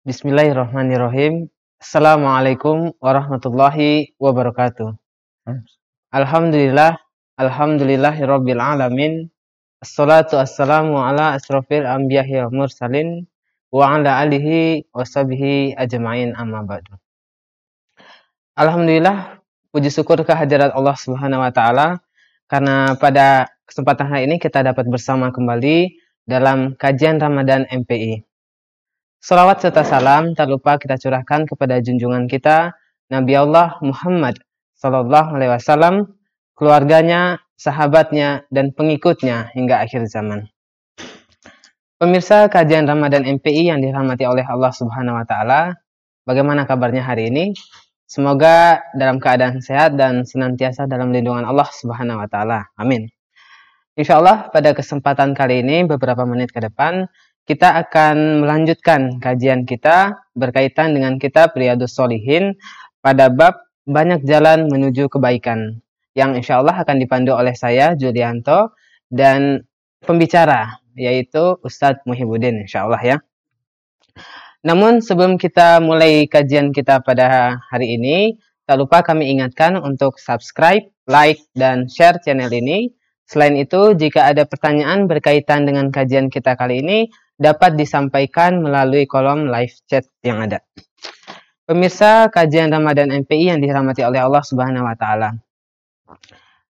Bismillahirrahmanirrahim. Assalamualaikum warahmatullahi wabarakatuh. Alhamdulillah, alhamdulillahirabbil alamin. Assalatu wassalamu ala asrofil anbiya'i wa mursalin wa ala alihi wa sahbihi ajma'in amma ba'du. Alhamdulillah, puji syukur kehadirat Allah Subhanahu wa taala karena pada kesempatan hari ini kita dapat bersama kembali dalam kajian Ramadan MPI. Salawat serta salam tak lupa kita curahkan kepada junjungan kita Nabi Allah Muhammad Sallallahu Alaihi Wasallam, keluarganya, sahabatnya, dan pengikutnya hingga akhir zaman. Pemirsa kajian Ramadan MPI yang dirahmati oleh Allah Subhanahu Wa Taala, bagaimana kabarnya hari ini? Semoga dalam keadaan sehat dan senantiasa dalam lindungan Allah Subhanahu Wa Taala. Amin. Insya Allah pada kesempatan kali ini beberapa menit ke depan kita akan melanjutkan kajian kita berkaitan dengan kitab Riyadus Solihin pada bab banyak jalan menuju kebaikan yang insya Allah akan dipandu oleh saya Julianto dan pembicara yaitu Ustadz Muhyiddin insya Allah ya. Namun sebelum kita mulai kajian kita pada hari ini, tak lupa kami ingatkan untuk subscribe, like, dan share channel ini. Selain itu, jika ada pertanyaan berkaitan dengan kajian kita kali ini, dapat disampaikan melalui kolom live chat yang ada. Pemirsa kajian Ramadan MPI yang dirahmati oleh Allah Subhanahu wa taala.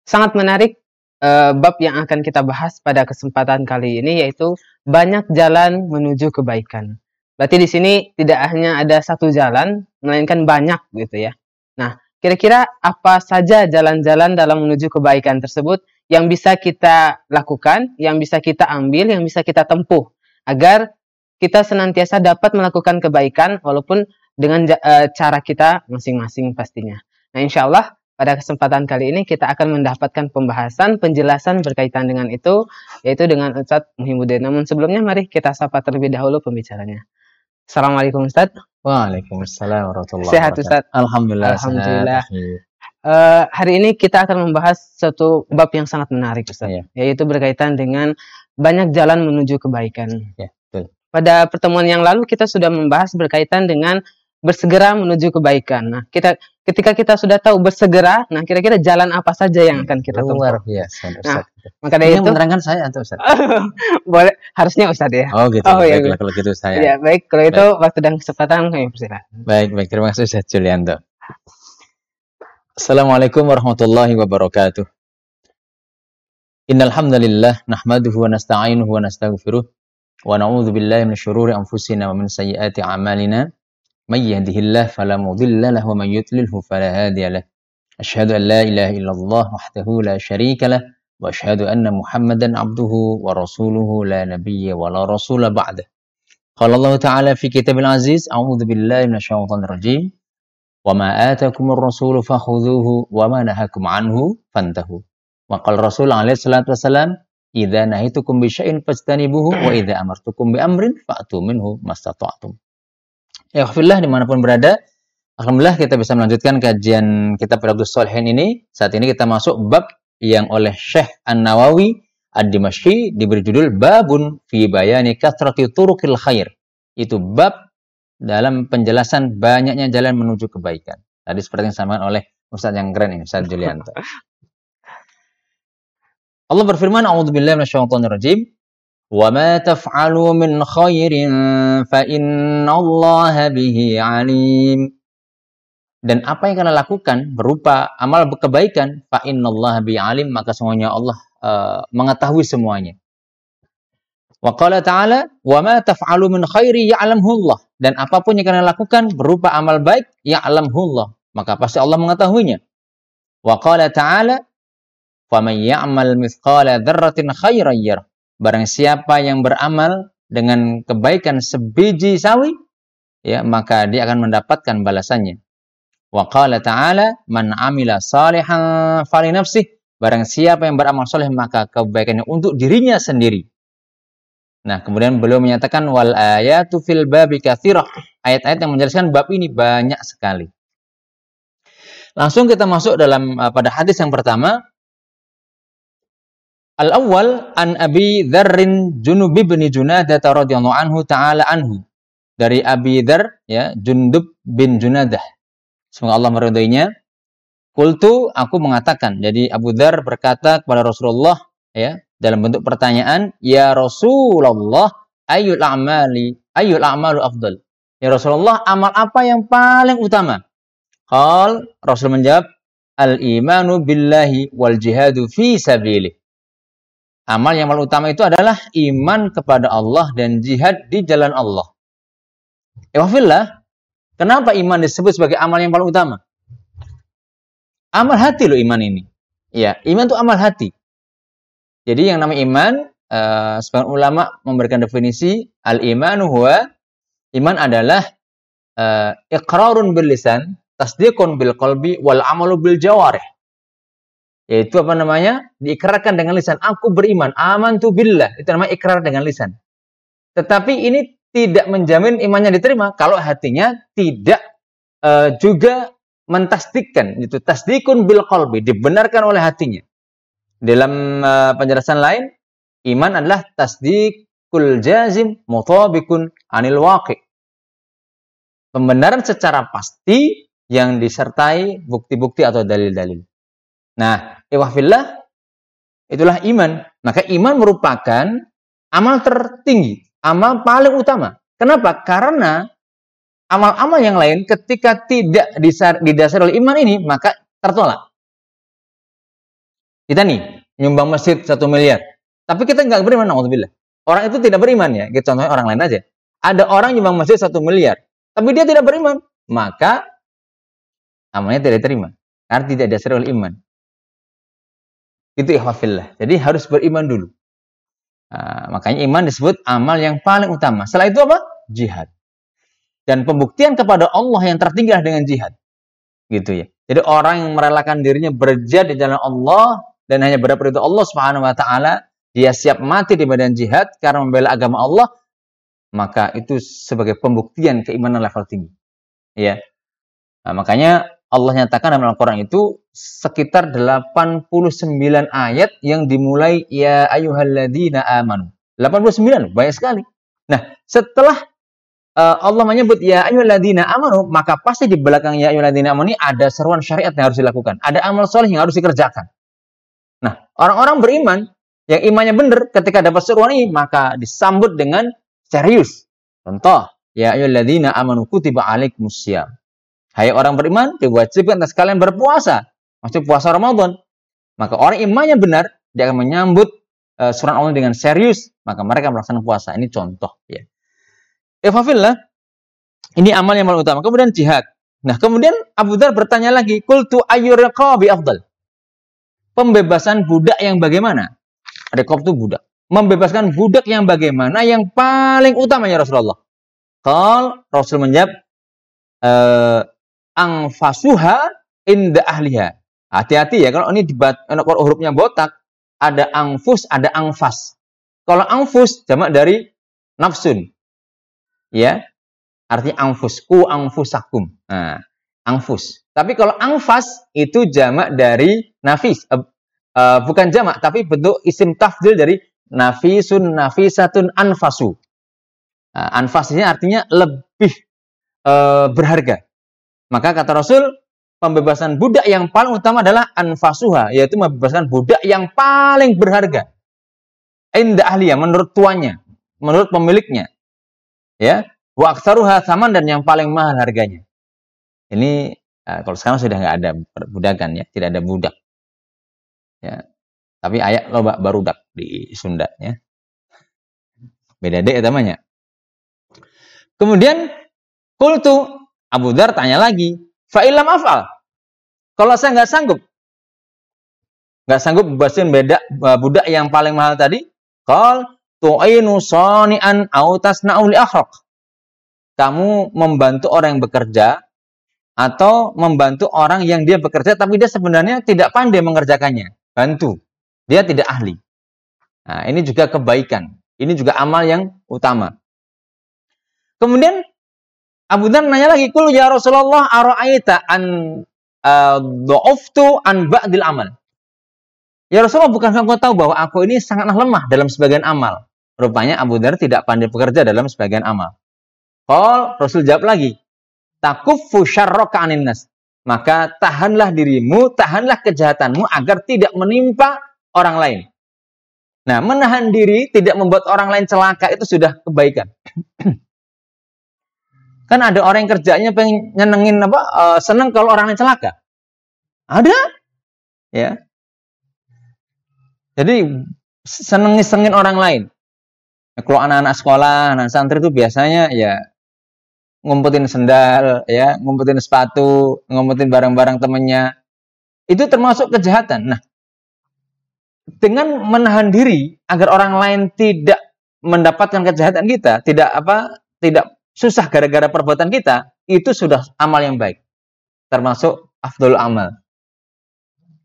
Sangat menarik uh, bab yang akan kita bahas pada kesempatan kali ini yaitu banyak jalan menuju kebaikan. Berarti di sini tidak hanya ada satu jalan, melainkan banyak gitu ya. Nah, kira-kira apa saja jalan-jalan dalam menuju kebaikan tersebut yang bisa kita lakukan, yang bisa kita ambil, yang bisa kita tempuh agar kita senantiasa dapat melakukan kebaikan walaupun dengan uh, cara kita masing-masing pastinya. Nah, insya Allah pada kesempatan kali ini kita akan mendapatkan pembahasan, penjelasan berkaitan dengan itu, yaitu dengan Ustadz Muhyiddin. Namun sebelumnya mari kita sapa terlebih dahulu pembicaranya. Assalamualaikum Ustadz. Waalaikumsalam warahmatullahi Sehat Ustadz. Alhamdulillah. Alhamdulillah. Uh, hari ini kita akan membahas satu bab yang sangat menarik Ustaz, ya. yaitu berkaitan dengan banyak jalan menuju kebaikan. Ya, betul. Pada pertemuan yang lalu kita sudah membahas berkaitan dengan bersegera menuju kebaikan. Nah, kita ketika kita sudah tahu bersegera, nah kira-kira jalan apa saja yang akan kita tempuh? Luar biasa, Nah, maka dari itu menerangkan saya atau Ustaz? boleh, harusnya Ustaz ya. Oh gitu. Oh, ya, kalau gitu saya. Ya, baik. Kalau baik. itu waktu dan kesempatan kami persilakan. Baik, baik. Terima kasih Ustaz Julianto. Assalamualaikum warahmatullahi wabarakatuh. Innal hamdalillah nahmaduhu wa nasta'inuhu wa nastaghfiruh wa na'udzu billahi min syururi anfusina wa min sayyiati a'malina may yahdihillahu fala mudilla lahu wa may yudlilhu fala hadiya lahu asyhadu an la ilaha illallah wahdahu la syarika lah wa asyhadu anna muhammadan abduhu wa rasuluhu la nabiyya wa la rasula ba'da qala Allah ta'ala fi kitabil aziz a'udzu billahi minasyaitonir rajim wa ma atakumur rasulu fakhudhuhu wa ma nahakum anhu fantahu Maqal Rasul alaihi salatu wasalam, "Idza nahitukum bi syai'in fastanibuhu wa idza amartukum bi amrin fa'tu minhu mastata'tum." Ya, khafillah di mana pun berada, Alhamdulillah kita bisa melanjutkan kajian kitab Riyadhus Shalihin ini. Saat ini kita masuk bab yang oleh Syekh An-Nawawi Ad-Dimashqi diberi judul Babun fi bayani kathrati turuqil khair. Itu bab dalam penjelasan banyaknya jalan menuju kebaikan. Tadi seperti yang disampaikan oleh Ustaz yang keren ini, Ustaz Julianto. Allah berfirman, "A'udzubillahi minasyaitonirrajim. Wa ma taf'alu min khairin fa innallaha bihi 'alim." Dan apa yang kalian lakukan berupa amal kebaikan, fa innallaha bihi 'alim, maka semuanya Allah uh, mengetahui semuanya. Wa qala ta'ala, "Wa ma taf'alu min khairi ya'lamhu Allah." Dan apa pun yang kalian lakukan berupa amal baik, ya'lamhu Allah, maka pasti Allah mengetahuinya. Wa qala ta'ala, Faman ya'mal mithqala dzarratin khairan yarah. Barang siapa yang beramal dengan kebaikan sebiji sawi, ya maka dia akan mendapatkan balasannya. Wa qala ta'ala man amila salihan fali nafsih. Barang siapa yang beramal soleh maka kebaikannya untuk dirinya sendiri. Nah, kemudian beliau menyatakan wal ayatu fil babi katsirah. Ayat-ayat yang menjelaskan bab ini banyak sekali. Langsung kita masuk dalam uh, pada hadis yang pertama Al-awwal an Abi Dzarrin Junub bin Junadah radhiyallahu anhu ta'ala anhu dari Abi Dar ya Jundub bin Junadah. Semoga Allah meridhoinya. Kultu aku mengatakan. Jadi Abu Dar berkata kepada Rasulullah ya dalam bentuk pertanyaan, "Ya Rasulullah, ayyul a'mali ayyul a'malu afdal?" Ya Rasulullah, amal apa yang paling utama? Qal Rasul menjawab, "Al-imanu billahi wal jihadu fi sabilih." Amal yang paling utama itu adalah iman kepada Allah dan jihad di jalan Allah. Ewafillah, kenapa iman disebut sebagai amal yang paling utama? Amal hati loh iman ini. Ya, iman itu amal hati. Jadi yang namanya iman, uh, sebagian ulama memberikan definisi al-imanu huwa iman adalah uh, iqrarun bil lisan, tasdiqun bil qalbi wal amalu bil jawarih. Yaitu apa namanya? Diikrarkan dengan lisan. Aku beriman, aman tu billah. Itu namanya ikrar dengan lisan. Tetapi ini tidak menjamin imannya diterima kalau hatinya tidak uh, juga mentasdikkan itu tasdikun bil qalbi dibenarkan oleh hatinya dalam uh, penjelasan lain iman adalah tasdikul jazim mutabikun anil waqi pembenaran secara pasti yang disertai bukti-bukti atau dalil-dalil nah iwahfillah itulah iman maka iman merupakan amal tertinggi amal paling utama. Kenapa? Karena amal-amal yang lain ketika tidak didasari oleh iman ini, maka tertolak. Kita nih, nyumbang masjid satu miliar. Tapi kita nggak beriman, alhamdulillah. Orang itu tidak beriman ya. Kita contohnya orang lain aja. Ada orang nyumbang masjid satu miliar. Tapi dia tidak beriman. Maka amalnya tidak diterima. Karena tidak didasari oleh iman. Itu ikhwafillah. Jadi harus beriman dulu. Nah, makanya iman disebut amal yang paling utama. Setelah itu apa? Jihad. Dan pembuktian kepada Allah yang tertinggi dengan jihad. Gitu ya. Jadi orang yang merelakan dirinya berjihad di jalan Allah dan hanya berapa itu Allah Subhanahu wa taala, dia siap mati di medan jihad karena membela agama Allah, maka itu sebagai pembuktian keimanan level tinggi. Ya. Nah, makanya Allah nyatakan dalam Al-Quran itu sekitar 89 ayat yang dimulai ya ayyuhalladzina amanu. 89, banyak sekali. Nah, setelah uh, Allah menyebut ya ayyuhalladzina amanu, maka pasti di belakang ya ayyuhalladzina amanu ini ada seruan syariat yang harus dilakukan. Ada amal soleh yang harus dikerjakan. Nah, orang-orang beriman yang imannya benar ketika dapat seruan ini, maka disambut dengan serius. Contoh, ya ayyuhalladzina amanu kutiba alaikumusiyam. Hai orang beriman, diwajibkan atas kalian berpuasa. Maksud puasa Ramadan. Maka orang imannya benar, dia akan menyambut uh, surat Allah dengan serius, maka mereka melaksanakan puasa. Ini contoh ya. Ifafillah, ini amal yang paling utama. Kemudian jihad. Nah, kemudian Abu Dhar bertanya lagi, "Qultu ayyurqabi afdal?" Pembebasan budak yang bagaimana? Rekob itu budak. Membebaskan budak yang bagaimana yang paling utama ya Rasulullah? Kal Rasul menjawab, eh, angfasuha inda ahliha. Hati-hati ya kalau ini dibat kalau hurufnya botak ada angfus, ada angfas. Kalau angfus jamak dari nafsun. Ya. Artinya angfus, ku angfusakum. Nah, angfus. Tapi kalau angfas itu jamak dari nafis. Uh, uh, bukan jamak tapi bentuk isim tafdil dari nafisun, nafisatun, anfasu. Uh, anfas ini artinya lebih uh, berharga. Maka kata Rasul, pembebasan budak yang paling utama adalah anfasuha, yaitu membebaskan budak yang paling berharga. Indah ahliya, menurut tuannya, menurut pemiliknya. Ya, wa aksaruha saman dan yang paling mahal harganya. Ini uh, kalau sekarang sudah nggak ada budakan ya, tidak ada budak. Ya. Tapi ayat loba barudak di Sunda ya. Beda deh namanya. Kemudian kultu Abu Dar tanya lagi, fa'ilam afal. Kalau saya nggak sanggup, nggak sanggup bebasin beda budak yang paling mahal tadi, kal tu'inu soni'an autas na'uli akhraq. Kamu membantu orang yang bekerja atau membantu orang yang dia bekerja tapi dia sebenarnya tidak pandai mengerjakannya. Bantu. Dia tidak ahli. Nah, ini juga kebaikan. Ini juga amal yang utama. Kemudian Abu Dhar nanya lagi, "Kul ya Rasulullah ara'aita an uh, an ba'dil amal?" Ya Rasulullah, bukankah engkau tahu bahwa aku ini sangatlah lemah dalam sebagian amal? Rupanya Abu Dhar tidak pandai bekerja dalam sebagian amal. Qal Rasul jawab lagi, takuffu syarraka anin nas. Maka tahanlah dirimu, tahanlah kejahatanmu agar tidak menimpa orang lain. Nah, menahan diri tidak membuat orang lain celaka itu sudah kebaikan. kan ada orang yang kerjanya pengen nyenengin apa uh, seneng kalau orang lain celaka. Ada? Ya. Jadi seneng ngisengin orang lain. Ya, kalau anak-anak sekolah, anak santri itu biasanya ya ngumpetin sendal, ya, ngumpetin sepatu, ngumpetin barang-barang temennya. Itu termasuk kejahatan. Nah, dengan menahan diri agar orang lain tidak mendapatkan kejahatan kita, tidak apa, tidak susah gara-gara perbuatan kita, itu sudah amal yang baik. Termasuk afdol amal.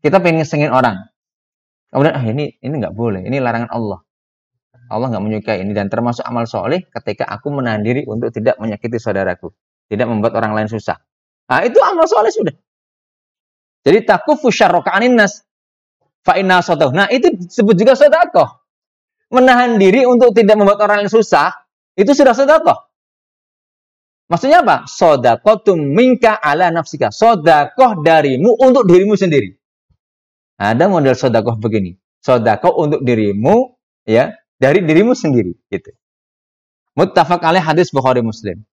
Kita pengen sengin orang. Kemudian, ah ini ini nggak boleh, ini larangan Allah. Allah nggak menyukai ini dan termasuk amal soleh ketika aku menahan diri untuk tidak menyakiti saudaraku, tidak membuat orang lain susah. Nah itu amal soleh sudah. Jadi takufu syarroka nas. Fa'inna sotoh. Nah, itu disebut juga sodakoh. Menahan diri untuk tidak membuat orang lain susah, itu sudah sodakoh. Maksudnya apa? Sodakoh minka ala nafsika. Sodakoh darimu untuk dirimu sendiri. Ada model sodakoh begini. Sodakoh untuk dirimu, ya, dari dirimu sendiri. Gitu. Muttafaq alaih hadis Bukhari Muslim.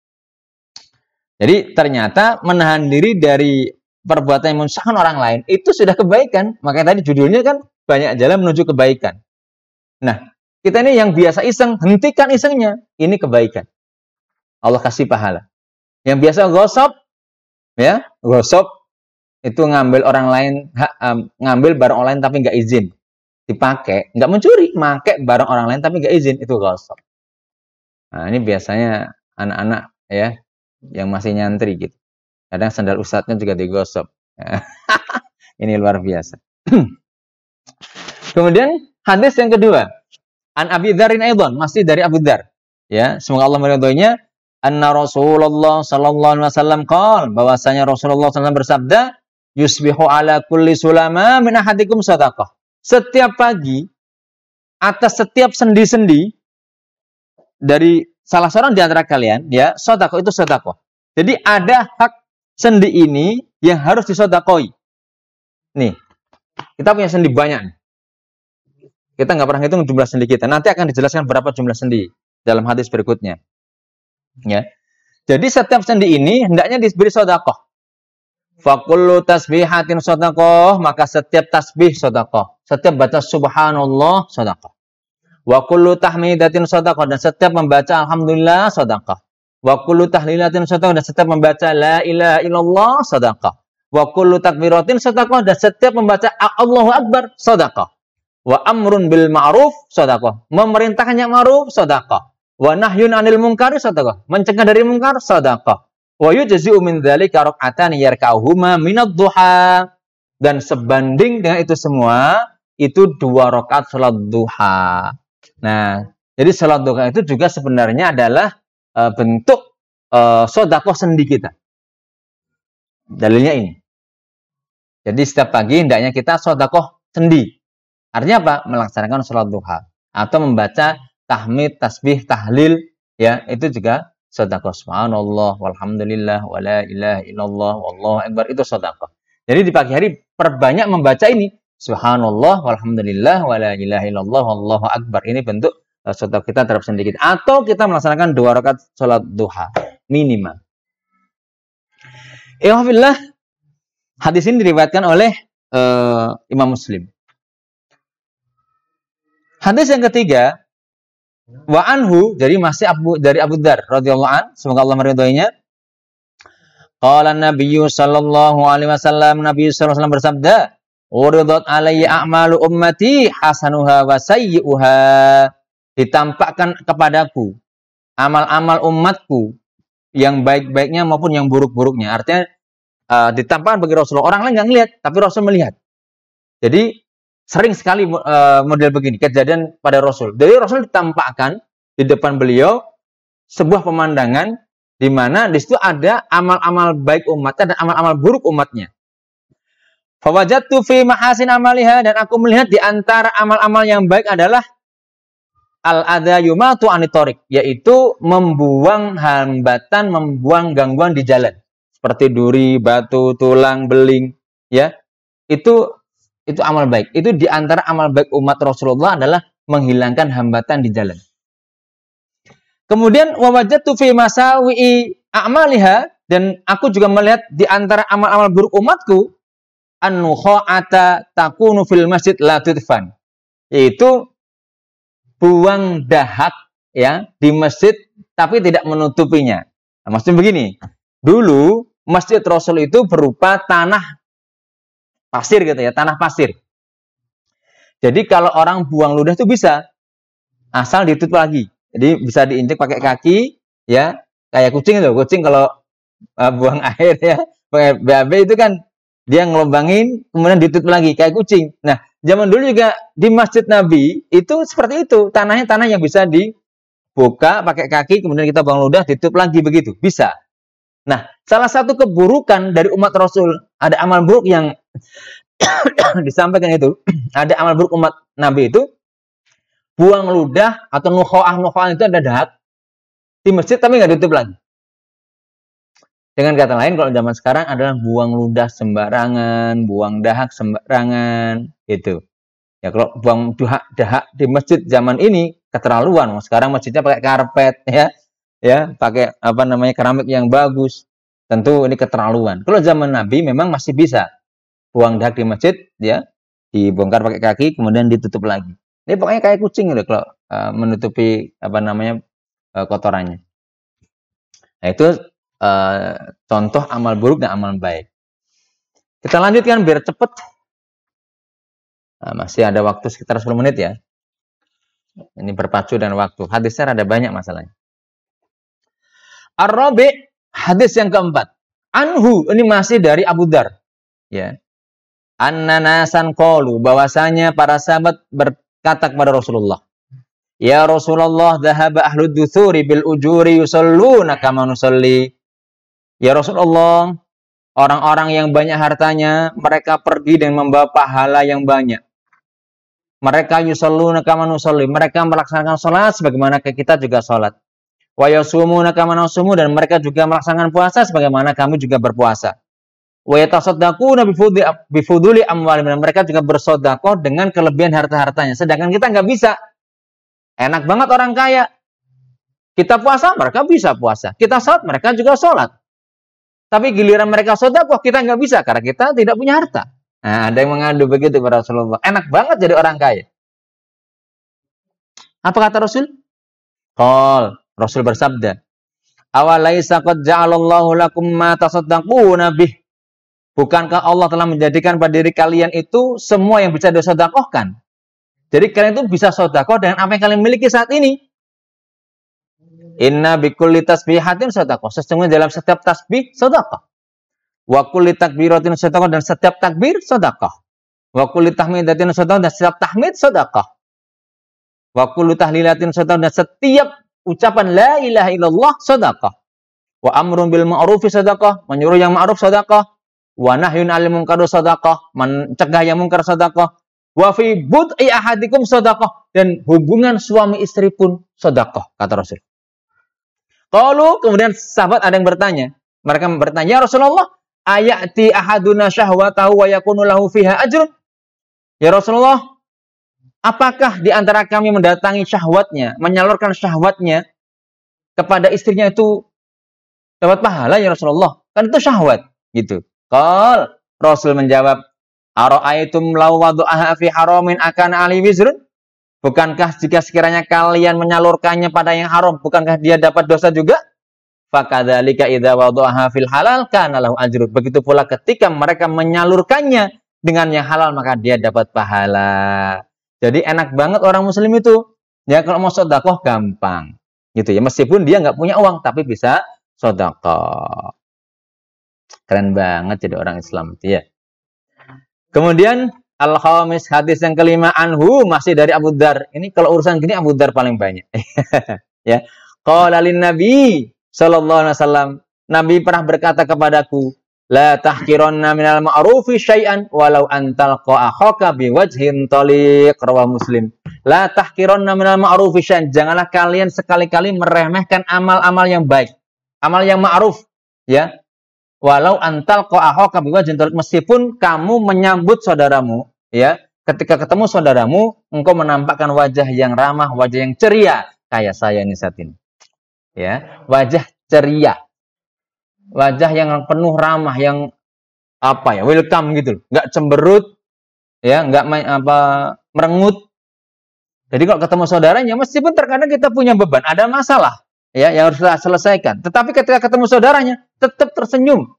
Jadi ternyata menahan diri dari perbuatan yang menyusahkan orang lain itu sudah kebaikan. Makanya tadi judulnya kan banyak jalan menuju kebaikan. Nah, kita ini yang biasa iseng, hentikan isengnya. Ini kebaikan. Allah kasih pahala. Yang biasa gosop, ya, gosop itu ngambil orang lain, ngambil barang orang lain tapi nggak izin dipakai, nggak mencuri, pakai barang orang lain tapi nggak izin, itu gosop. Nah, ini biasanya anak-anak ya yang masih nyantri gitu. Kadang sandal ustadznya juga digosok. Ini luar biasa. Kemudian hadis yang kedua. An Abi Dharin Aidon, masih dari Abu Dhar. Ya, semoga Allah meridhoinya. Anna Rasulullah sallallahu alaihi wasallam qol bahwasanya Rasulullah SAW bersabda, "Yusbihu ala kulli sulama min ahadikum sadaqah." Setiap pagi atas setiap sendi-sendi dari salah seorang di antara kalian, ya, sedekah itu sedekah. Jadi ada hak sendi ini yang harus disodakoi. Nih, kita punya sendi banyak. Kita nggak pernah hitung jumlah sendi kita. Nanti akan dijelaskan berapa jumlah sendi dalam hadis berikutnya. Ya. Jadi setiap sendi ini hendaknya diberi sodakoh. Fakullu tasbihatin sodakoh, maka setiap tasbih sodakoh. Setiap baca subhanallah sodakoh. Wa kullu tahmidatin sodakoh. Dan setiap membaca alhamdulillah sodakoh. Wa kullu tahlilatin sadaqah dan setiap membaca la ilaha illallah sadaqah. Wa kullu takbiratin sadaqah dan setiap membaca Allahu Akbar sadaqah. Wa amrun bil ma'ruf sadaqah. Memerintahkan yang ma'ruf sadaqah. Wa nahyun 'anil munkari sadaqah. Mencegah dari munkar sadaqah. Wa yujzi'u min dzalika rak'atan yarka'uhuma minad duha. Dan sebanding dengan itu semua, itu dua rakaat salat duha. Nah, jadi salat duha itu juga sebenarnya adalah uh, bentuk uh, sodakoh sendi kita. Dalilnya ini. Jadi setiap pagi hendaknya kita sodakoh sendi. Artinya apa? Melaksanakan sholat duha. Atau membaca tahmid, tasbih, tahlil. Ya, itu juga sodakoh. Subhanallah, walhamdulillah, wala ilaha illallah, wallahu akbar. Itu sodakoh. Jadi di pagi hari perbanyak membaca ini. Subhanallah, walhamdulillah, wala ilaha illallah, wallahu akbar. Ini bentuk uh, sholat kita terhadap sedikit atau kita melaksanakan dua rakaat sholat duha minimal. Alhamdulillah hadis ini diriwayatkan oleh uh, Imam Muslim. Hadis yang ketiga wa anhu jadi masih Abu dari Abu Dar radhiyallahu an semoga Allah meridhoinya. Qala Nabi sallallahu alaihi wasallam Nabi sallallahu alaihi wasallam bersabda, "Uridat alayya a'malu ummati hasanuha wa sayyi'uha." ditampakkan kepadaku amal-amal umatku yang baik-baiknya maupun yang buruk-buruknya. Artinya uh, ditampakkan bagi Rasulullah. Orang lain nggak ngelihat, tapi Rasul melihat. Jadi sering sekali uh, model begini kejadian pada Rasul. Jadi Rasul ditampakkan di depan beliau sebuah pemandangan di mana di situ ada amal-amal baik umatnya dan amal-amal buruk umatnya. Fawajatu fi mahasin amaliha dan aku melihat di antara amal-amal yang baik adalah al adayumatu anitorik yaitu membuang hambatan, membuang gangguan di jalan seperti duri, batu, tulang, beling, ya itu itu amal baik. Itu di antara amal baik umat Rasulullah adalah menghilangkan hambatan di jalan. Kemudian wawajatu fi masawi a'maliha dan aku juga melihat di antara amal-amal buruk umatku an-nukha'ata takunu fil masjid la tudfan. Yaitu buang dahak ya di masjid tapi tidak menutupinya. Nah, maksudnya begini, dulu masjid Rasul itu berupa tanah pasir gitu ya, tanah pasir. Jadi kalau orang buang ludah itu bisa asal ditutup lagi. Jadi bisa diinjek pakai kaki ya, kayak kucing itu. Kucing kalau uh, buang air ya, BAB itu kan dia ngelombangin kemudian ditutup lagi kayak kucing. Nah, zaman dulu juga di Masjid Nabi itu seperti itu. Tanahnya tanah yang bisa dibuka pakai kaki kemudian kita buang ludah ditutup lagi begitu. Bisa. Nah, salah satu keburukan dari umat Rasul, ada amal buruk yang disampaikan itu, ada amal buruk umat Nabi itu, buang ludah atau nuhoah nuhoah itu ada dahak di masjid tapi nggak ditutup lagi. Dengan kata lain, kalau zaman sekarang adalah buang ludah sembarangan, buang dahak sembarangan, gitu. Ya kalau buang dahak, dahak di masjid zaman ini keterlaluan. Sekarang masjidnya pakai karpet, ya, ya pakai apa namanya keramik yang bagus tentu ini keterlaluan. Kalau zaman Nabi memang masih bisa. Buang dahak di masjid ya. Dibongkar pakai kaki kemudian ditutup lagi. Ini pokoknya kayak kucing gitu kalau uh, menutupi apa namanya uh, kotorannya. Nah itu uh, contoh amal buruk dan amal baik. Kita lanjutkan biar cepet. Nah, masih ada waktu sekitar 10 menit ya. Ini berpacu dan waktu. Hadisnya ada banyak masalahnya. Ar-Rabi hadis yang keempat. Anhu ini masih dari Abu Dar. Ya. An-nanasan qalu bahwasanya para sahabat berkata kepada Rasulullah, "Ya Rasulullah, dhahaba ahlu duthuri bil ujuri yusalluna kama nusalli." Ya Rasulullah, orang-orang yang banyak hartanya, mereka pergi dan membawa pahala yang banyak. Mereka yusalluna kama nusalli. Mereka melaksanakan sholat sebagaimana kita juga sholat dan mereka juga melaksanakan puasa sebagaimana kami juga berpuasa. Bifuduli mereka juga bersedekah dengan kelebihan harta-hartanya. Sedangkan kita nggak bisa. Enak banget orang kaya. Kita puasa, mereka bisa puasa. Kita sholat, mereka juga sholat. Tapi giliran mereka sedekah, kita nggak bisa karena kita tidak punya harta. Nah, ada yang mengadu begitu pada Rasulullah. Enak banget jadi orang kaya. Apa kata Rasul? Kol, Rasul bersabda, "Awalaisa qad ja'alallahu lakum ma tasaddaquna bih?" Bukankah Allah telah menjadikan pada diri kalian itu semua yang bisa disedekahkan? Jadi kalian itu bisa sedekah dengan apa yang kalian miliki saat ini. Inna bikulli tasbihatin sedekah. Sesungguhnya dalam setiap tasbih sedekah. Wa kulli takbiratin sedekah dan setiap takbir sedekah. Wa kulli tahmidatin sedekah dan setiap tahmid sedekah. Wa kullu tahlilatin sedekah dan setiap ucapan la ilaha illallah sedekah. Wa amrun bil ma'rufi sedekah, menyuruh yang ma'ruf sedekah. Wa nahyun 'anil munkar sedekah, mencegah yang munkar sedekah. Wa fi bud'i ahadikum sedekah dan hubungan suami istri pun sedekah kata Rasul. Kalau kemudian sahabat ada yang bertanya, mereka bertanya, "Ya Rasulullah, ayati ahaduna syahwatahu wa yakunu lahu fiha ajrun?" Ya Rasulullah, Apakah di antara kami mendatangi syahwatnya, menyalurkan syahwatnya kepada istrinya itu dapat pahala ya Rasulullah? Kan itu syahwat, gitu. Kal Rasul menjawab, Ara'aitum law wadu'aha fi haramin akan ali wizrun? Bukankah jika sekiranya kalian menyalurkannya pada yang haram, bukankah dia dapat dosa juga? Fakadzalika idza wadu'aha fil halal kana lahu ajrun. Begitu pula ketika mereka menyalurkannya dengan yang halal maka dia dapat pahala. Jadi enak banget orang muslim itu. Ya kalau mau sodakoh gampang. Gitu ya. Meskipun dia nggak punya uang tapi bisa sodakoh. Keren banget jadi orang Islam ya. Kemudian Al-Khamis hadis yang kelima anhu masih dari Abu Dar. Ini kalau urusan gini Abu Dar paling banyak. ya. Qala Nabi sallallahu alaihi wasallam, Nabi pernah berkata kepadaku, La tahkiranna minal ma'rufi syai'an walau antal akhaka biwajhin taliq rawah Muslim. La tahkiranna minal ma'rufi syai'an. Janganlah kalian sekali-kali meremehkan amal-amal yang baik. Amal yang ma'ruf, ya. Walau antal akhaka biwajhin taliq meskipun kamu menyambut saudaramu, ya. Ketika ketemu saudaramu, engkau menampakkan wajah yang ramah, wajah yang ceria kayak saya ini saat ini. Ya, wajah ceria wajah yang penuh ramah, yang apa ya, welcome gitu, nggak cemberut, ya, nggak main apa merengut. Jadi kalau ketemu saudaranya, meskipun terkadang kita punya beban, ada masalah, ya, yang harus kita selesaikan. Tetapi ketika ketemu saudaranya, tetap tersenyum.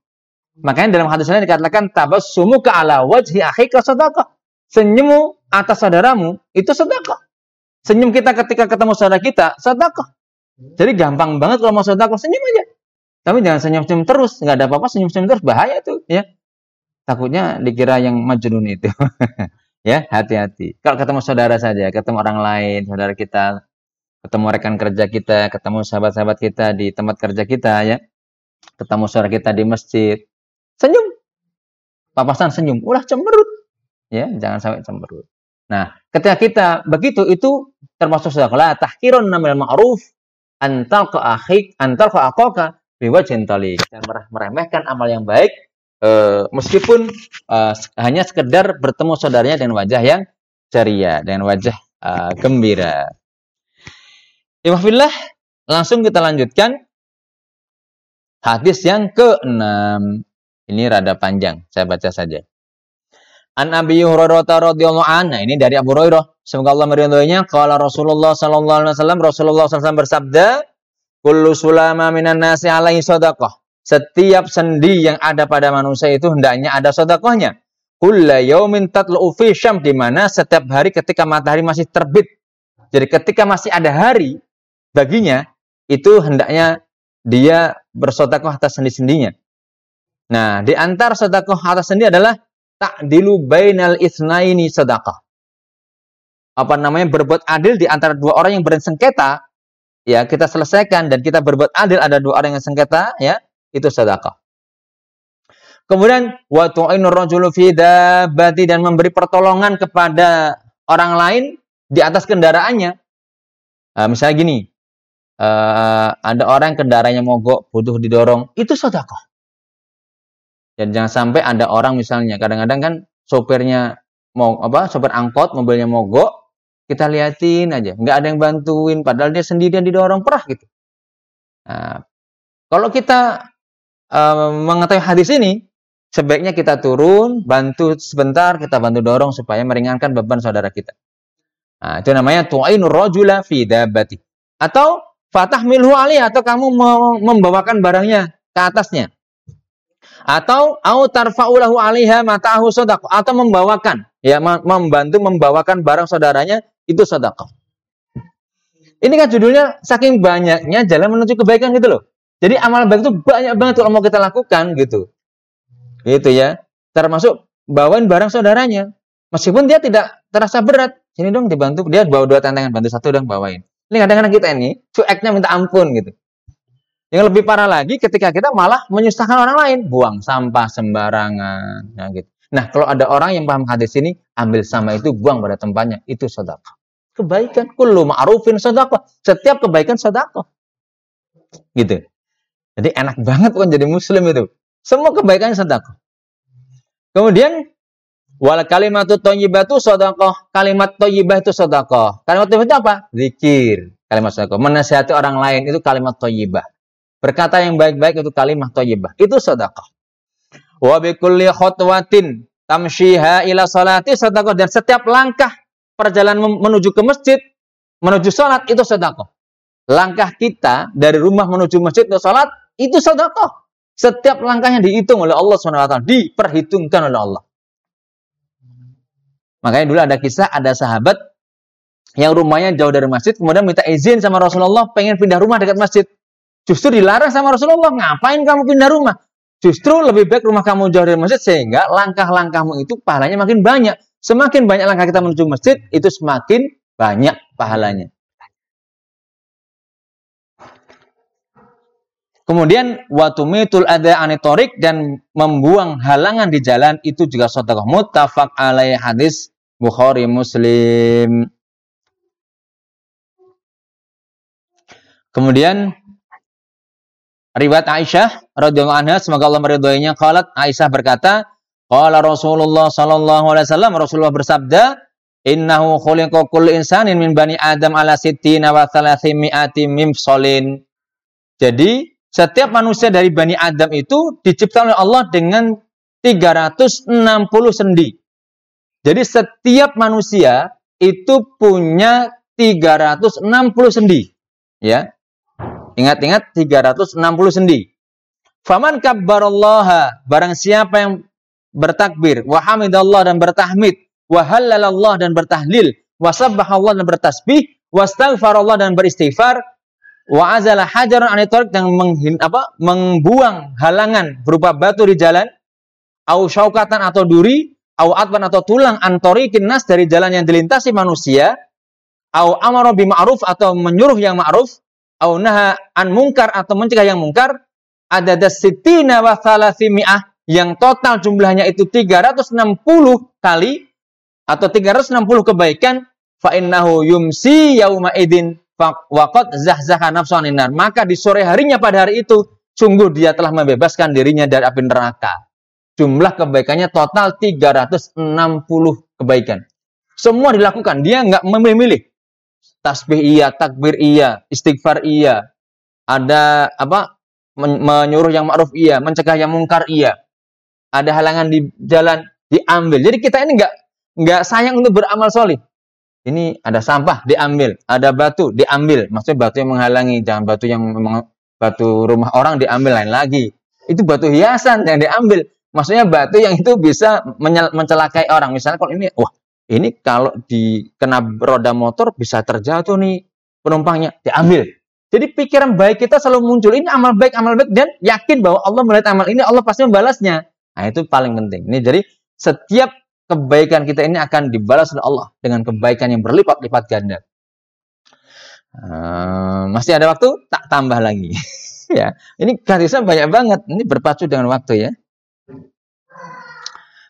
Makanya dalam hadis ini dikatakan tabassumu ke ala wajhi akhika sadaqah. Senyummu atas saudaramu itu sedekah. Senyum kita ketika ketemu saudara kita sedekah. Jadi gampang banget kalau mau sedekah senyum aja. Tapi jangan senyum-senyum terus, nggak ada apa-apa senyum-senyum terus bahaya tuh, ya. Takutnya dikira yang majnun itu. ya, hati-hati. Kalau ketemu saudara saja, ketemu orang lain, saudara kita, ketemu rekan kerja kita, ketemu sahabat-sahabat kita di tempat kerja kita, ya. Ketemu saudara kita di masjid, senyum. Papasan senyum, ulah cemberut. Ya, jangan sampai cemberut. Nah, ketika kita begitu itu termasuk sedekah tahkirun namil ma'ruf antal ke akhik antal ke akoka biwajhin talik dan meremehkan amal yang baik uh, meskipun uh, hanya sekedar bertemu saudaranya dengan wajah yang ceria dengan wajah uh, gembira. Imafillah langsung kita lanjutkan hadis yang keenam. Ini rada panjang, saya baca saja. An Abi Hurairah radhiyallahu anhu. Nah, ini dari Abu Hurairah. Semoga Allah meridhoinya. Kalau Rasulullah sallallahu alaihi wasallam Rasulullah SAW bersabda, Kullu sulama minan nasi alaihi sodakoh. Setiap sendi yang ada pada manusia itu hendaknya ada sodakohnya. Kulla yaumin tatlu'u fi syam. Di mana setiap hari ketika matahari masih terbit. Jadi ketika masih ada hari baginya, itu hendaknya dia bersodakoh atas sendi-sendinya. Nah, di antara sodakoh atas sendi adalah takdilu bainal isnaini sodakoh. Apa namanya berbuat adil di antara dua orang yang bersengketa ya kita selesaikan dan kita berbuat adil ada dua orang yang sengketa ya itu sedekah. Kemudian wa tu'inu rajulu fi dabbati dan memberi pertolongan kepada orang lain di atas kendaraannya. Nah, misalnya gini, uh, ada orang yang kendaraannya mogok, butuh didorong, itu sedekah. Dan jangan sampai ada orang misalnya kadang-kadang kan sopirnya mau apa, sopir angkot mobilnya mogok, kita liatin aja, nggak ada yang bantuin, padahal dia sendirian didorong perah gitu. Nah, kalau kita uh, mengetahui hadis ini, sebaiknya kita turun, bantu sebentar, kita bantu dorong supaya meringankan beban saudara kita. Nah, itu namanya tu'ainu rajula fi dabati. Atau fatah milhu ali atau kamu membawakan barangnya ke atasnya. Atau au tarfa'ulahu alaiha mata'ahu sadaqah atau membawakan ya membantu membawakan barang saudaranya itu sedekah. Ini kan judulnya saking banyaknya jalan menuju kebaikan gitu loh. Jadi amal baik itu banyak banget kalau mau kita lakukan gitu. Gitu ya. Termasuk bawain barang saudaranya. Meskipun dia tidak terasa berat. Sini dong dibantu. Dia bawa dua tantangan, bantu satu dong bawain. Ini kadang-kadang kita ini cueknya minta ampun gitu. Yang lebih parah lagi ketika kita malah menyusahkan orang lain. Buang sampah sembarangan. Ya gitu. Nah, kalau ada orang yang paham hadis ini, ambil sama itu, buang pada tempatnya. Itu sedekah. Kebaikan. Kullu ma'rufin sedekah. Setiap kebaikan sedekah. Gitu. Jadi enak banget kan jadi muslim itu. Semua kebaikan sedekah. Kemudian, wal kalimatu thayyibatu sedekah. Kalimat thayyibah itu sedekah. Kalimat thayyibah itu apa? Zikir. Kalimat sedekah. Menasihati orang lain itu kalimat thayyibah. Berkata yang baik-baik itu kalimat thayyibah. Itu sedekah wa bi kulli khutwatin tamshiha ila salati sedekah dan setiap langkah perjalanan menuju ke masjid menuju salat itu sedekah. Langkah kita dari rumah menuju masjid ke salat itu sedekah. Setiap langkahnya dihitung oleh Allah SWT, diperhitungkan oleh Allah. Makanya dulu ada kisah ada sahabat yang rumahnya jauh dari masjid kemudian minta izin sama Rasulullah pengen pindah rumah dekat masjid. Justru dilarang sama Rasulullah, ngapain kamu pindah rumah? Justru lebih baik rumah kamu jauh dari masjid sehingga langkah-langkahmu itu pahalanya makin banyak. Semakin banyak langkah kita menuju masjid, itu semakin banyak pahalanya. Kemudian watumitul ada anitorik dan membuang halangan di jalan itu juga sedekah muttafaq alaih hadis Bukhari Muslim. Kemudian riwayat Aisyah radhiyallahu anha semoga Allah meridhoinya qalat Aisyah berkata qala Rasulullah sallallahu alaihi wasallam Rasulullah bersabda innahu khuliqa kullu insanin min bani Adam ala sittina wa thalathimi'ati mimsalin. Jadi setiap manusia dari Bani Adam itu diciptakan oleh Allah dengan 360 sendi. Jadi setiap manusia itu punya 360 sendi. Ya. Ingat-ingat 360 sendi. Faman kabbarallaha, barang siapa yang bertakbir, wa hamidallah dan bertahmid, wa halalallah dan bertahlil, wa sabbahallah dan bertasbih, wa astaghfarallah dan beristighfar, wa azala hajaran anitorik yang menghin, apa, membuang halangan berupa batu di jalan, au syaukatan atau duri, au atban atau tulang antorikin nas dari jalan yang dilintasi manusia, au amaro ma'ruf atau menyuruh yang ma'ruf, au naha an mungkar atau mencegah yang mungkar, ada dasitina wa thalathimi'ah yang total jumlahnya itu 360 kali atau 360 kebaikan fa innahu yumsi yauma idin waqad zahzaha nafsu aninar. Maka di sore harinya pada hari itu sungguh dia telah membebaskan dirinya dari api neraka. Jumlah kebaikannya total 360 kebaikan. Semua dilakukan, dia nggak memilih-milih. Tasbih iya, takbir iya, istighfar iya. Ada apa? menyuruh yang ma'ruf iya, mencegah yang mungkar iya. Ada halangan di jalan diambil. Jadi kita ini nggak nggak sayang untuk beramal solih ini ada sampah diambil, ada batu diambil. Maksudnya batu yang menghalangi, jangan batu yang memang batu rumah orang diambil lain lagi. Itu batu hiasan yang diambil. Maksudnya batu yang itu bisa mencelakai orang. Misalnya kalau ini, wah ini kalau dikena roda motor bisa terjatuh nih penumpangnya diambil. Jadi pikiran baik kita selalu muncul. Ini amal baik, amal baik dan yakin bahwa Allah melihat amal ini, Allah pasti membalasnya. Nah itu paling penting. Ini jadi setiap kebaikan kita ini akan dibalas oleh Allah dengan kebaikan yang berlipat-lipat ganda. Uh, masih ada waktu? Tak tambah lagi. ya, ini hadisnya banyak banget. Ini berpacu dengan waktu ya.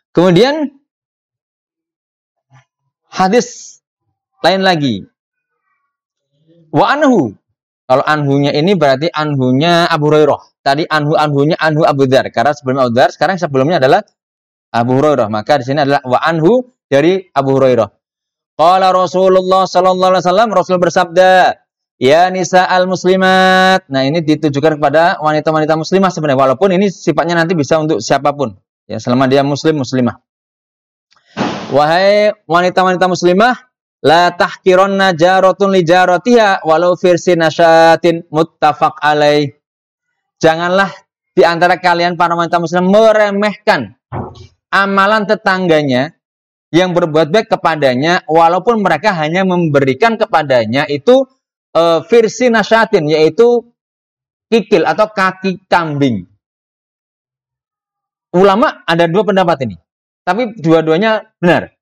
Kemudian hadis lain lagi. Wa anhu. Kalau anhunya ini berarti anhunya Abu Hurairah. Tadi anhu anhunya anhu Abu Dar. Karena sebelum Abu Dar, sekarang sebelumnya adalah Abu Hurairah. Maka di sini adalah wa anhu dari Abu Hurairah. Qala Rasulullah sallallahu alaihi wasallam Rasul bersabda, "Ya nisa al muslimat." Nah, ini ditujukan kepada wanita-wanita muslimah sebenarnya walaupun ini sifatnya nanti bisa untuk siapa pun. Ya, selama dia muslim muslimah. Wahai wanita-wanita muslimah, la tahkironna jaratun li jaratiha walau firsi nasyatin muttafaq alaih. Janganlah di antara kalian para wanita muslim meremehkan amalan tetangganya yang berbuat baik kepadanya walaupun mereka hanya memberikan kepadanya itu e, versi nasyatin yaitu kikil atau kaki kambing. Ulama ada dua pendapat ini. Tapi dua-duanya benar.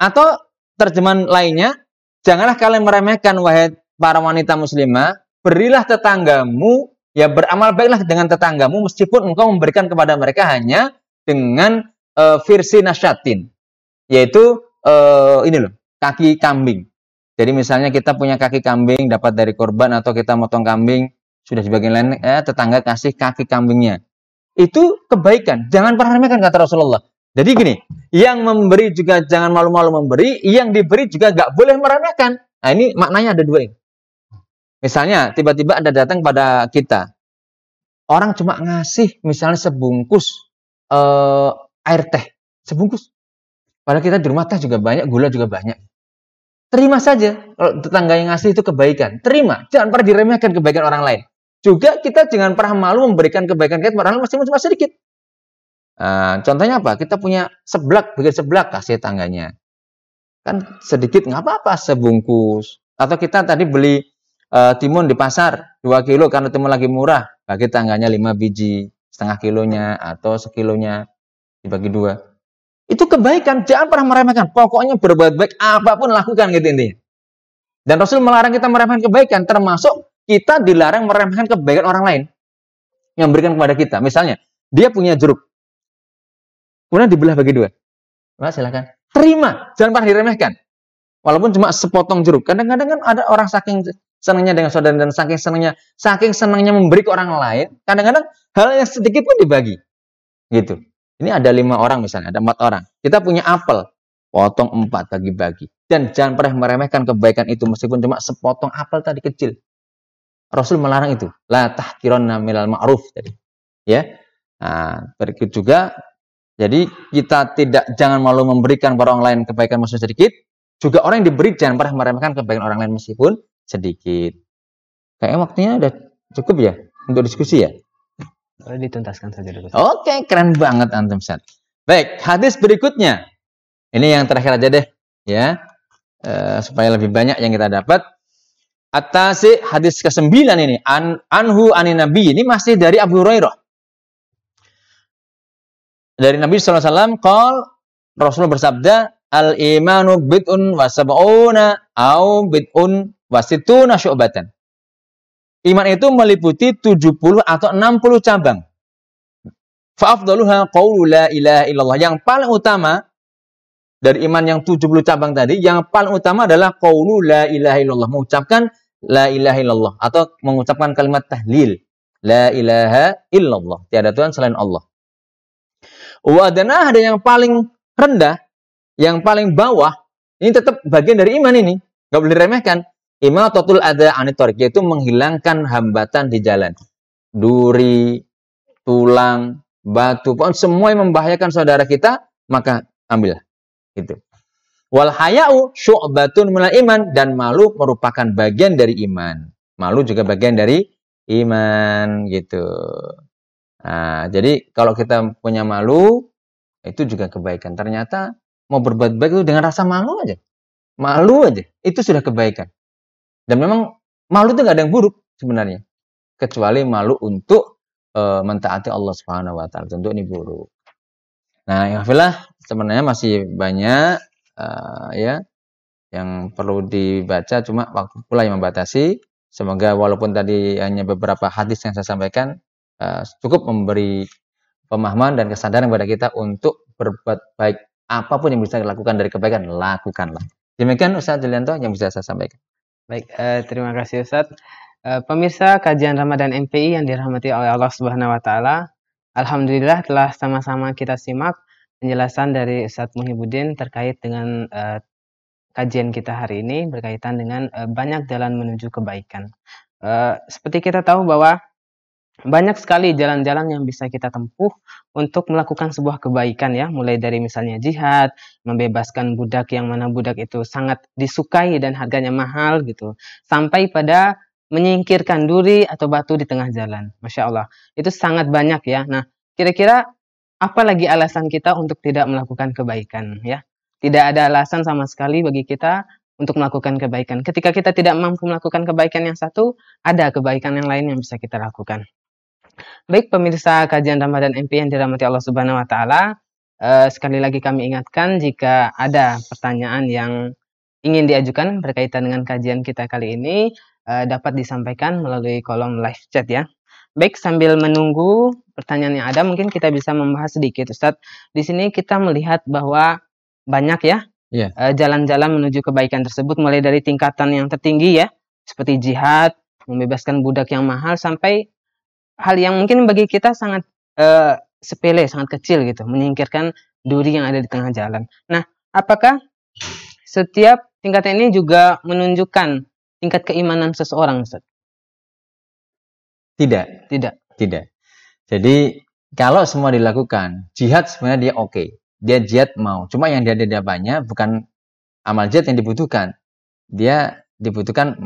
Atau terjemahan lainnya, janganlah kalian meremehkan wahai para wanita muslimah, berilah tetanggamu ya beramal baiklah dengan tetanggamu meskipun engkau memberikan kepada mereka hanya dengan uh, versi nasyatin, yaitu uh, ini loh kaki kambing. Jadi misalnya kita punya kaki kambing dapat dari korban atau kita motong kambing sudah di bagian lain eh, tetangga kasih kaki kambingnya. Itu kebaikan. Jangan pernah remehkan kata Rasulullah. Jadi gini, yang memberi juga jangan malu-malu memberi, yang diberi juga nggak boleh meremehkan. Nah ini maknanya ada dua ini. Misalnya tiba-tiba ada datang pada kita, orang cuma ngasih misalnya sebungkus uh, air teh sebungkus. Padahal kita di rumah teh juga banyak, gula juga banyak. Terima saja kalau tetangga yang ngasih itu kebaikan. Terima, jangan pernah diremehkan kebaikan orang lain. Juga kita jangan pernah malu memberikan kebaikan kita orang lain masih cuma sedikit. Nah, contohnya apa? Kita punya seblak, bikin seblak kasih tangganya. Kan sedikit nggak apa-apa sebungkus. Atau kita tadi beli uh, timun di pasar 2 kilo karena timun lagi murah, bagi tangganya 5 biji, setengah kilonya atau sekilonya dibagi dua. Itu kebaikan, jangan pernah meremehkan. Pokoknya berbuat baik apa pun lakukan gitu intinya. Dan Rasul melarang kita meremehkan kebaikan, termasuk kita dilarang meremehkan kebaikan orang lain. yang memberikan kepada kita. Misalnya, dia punya jeruk. Kemudian dibelah bagi dua. Nah, silakan. Terima, jangan pernah diremehkan. Walaupun cuma sepotong jeruk. Kadang-kadang kan ada orang saking senangnya dengan saudara dan saking senangnya, saking senangnya memberi ke orang lain, kadang-kadang hal yang sedikit pun dibagi. Gitu. Ini ada lima orang misalnya, ada empat orang. Kita punya apel, potong empat bagi-bagi. Dan jangan pernah meremehkan kebaikan itu meskipun cuma sepotong apel tadi kecil. Rasul melarang itu. La tahkironna milal ma'ruf tadi. Ya. Nah, berikut juga jadi kita tidak jangan malu memberikan kepada orang lain kebaikan meskipun sedikit. Juga orang yang diberi jangan pernah meremehkan kebaikan orang lain meskipun sedikit. Kayaknya waktunya udah cukup ya untuk diskusi ya. Boleh dituntaskan saja dulu. Oke, keren banget antum Ustaz. Baik, hadis berikutnya. Ini yang terakhir aja deh, ya. E, supaya lebih banyak yang kita dapat. Atasi hadis ke-9 ini, An, anhu anin nabi. Ini masih dari Abu Hurairah. Dari Nabi SAW, kal Rasulullah bersabda, Al-imanu bid'un wa sab'una au bid'un wa situna syu'batan. Iman itu meliputi 70 atau 60 cabang. Fa'afdaluha qawlu la ilaha illallah. Yang paling utama dari iman yang 70 cabang tadi, yang paling utama adalah qawlu la ilaha illallah. Mengucapkan la ilaha illallah. Atau mengucapkan kalimat tahlil. La ilaha illallah. Tiada Tuhan selain Allah. Wadana ada yang paling rendah, yang paling bawah. Ini tetap bagian dari iman ini. Gak boleh diremehkan. Imatatul ada anitorik, yaitu menghilangkan hambatan di jalan. Duri, tulang, batu, pokoknya semua yang membahayakan saudara kita, maka ambil. Itu. Wal haya'u syu'batun iman dan malu merupakan bagian dari iman. Malu juga bagian dari iman gitu. Nah, jadi kalau kita punya malu itu juga kebaikan. Ternyata mau berbuat baik itu dengan rasa malu aja. Malu aja, itu sudah kebaikan. Dan memang malu itu nggak ada yang buruk sebenarnya. Kecuali malu untuk e, mentaati Allah Subhanahu wa taala. Tentu ini buruk. Nah, ya sebenarnya masih banyak uh, ya yang perlu dibaca cuma waktu pula yang membatasi. Semoga walaupun tadi hanya beberapa hadis yang saya sampaikan uh, cukup memberi pemahaman dan kesadaran kepada kita untuk berbuat baik apa pun yang bisa dilakukan dari kebaikan lakukanlah. Demikian Ustaz Julianto yang bisa saya sampaikan. Baik, uh, terima kasih Ustaz. Uh, pemirsa kajian Ramadan MPI yang dirahmati oleh Allah Subhanahu wa taala, alhamdulillah telah sama-sama kita simak penjelasan dari Ustaz Muhyiddin terkait dengan uh, kajian kita hari ini berkaitan dengan banyak jalan menuju kebaikan. Seperti kita tahu bahwa banyak sekali jalan-jalan yang bisa kita tempuh untuk melakukan sebuah kebaikan ya, mulai dari misalnya jihad, membebaskan budak yang mana budak itu sangat disukai dan harganya mahal gitu, sampai pada menyingkirkan duri atau batu di tengah jalan. Masya Allah, itu sangat banyak ya. Nah, kira-kira apa lagi alasan kita untuk tidak melakukan kebaikan ya? Tidak ada alasan sama sekali bagi kita untuk melakukan kebaikan. Ketika kita tidak mampu melakukan kebaikan yang satu, ada kebaikan yang lain yang bisa kita lakukan. Baik pemirsa kajian Ramadan MP yang dirahmati Allah Subhanahu wa taala, eh, sekali lagi kami ingatkan jika ada pertanyaan yang ingin diajukan berkaitan dengan kajian kita kali ini eh, dapat disampaikan melalui kolom live chat ya. Baik, sambil menunggu pertanyaan yang ada, mungkin kita bisa membahas sedikit, Ustadz. Di sini kita melihat bahwa banyak ya jalan iya. jalan-jalan menuju kebaikan tersebut, mulai dari tingkatan yang tertinggi ya, seperti jihad, membebaskan budak yang mahal, sampai hal yang mungkin bagi kita sangat uh, sepele, sangat kecil gitu, menyingkirkan duri yang ada di tengah jalan. Nah, apakah setiap tingkatan ini juga menunjukkan tingkat keimanan seseorang, Ustaz? Tidak. Tidak. Tidak. Jadi kalau semua dilakukan, jihad sebenarnya dia oke. Okay. Dia jihad mau. Cuma yang dia ada banyak bukan amal jihad yang dibutuhkan. Dia dibutuhkan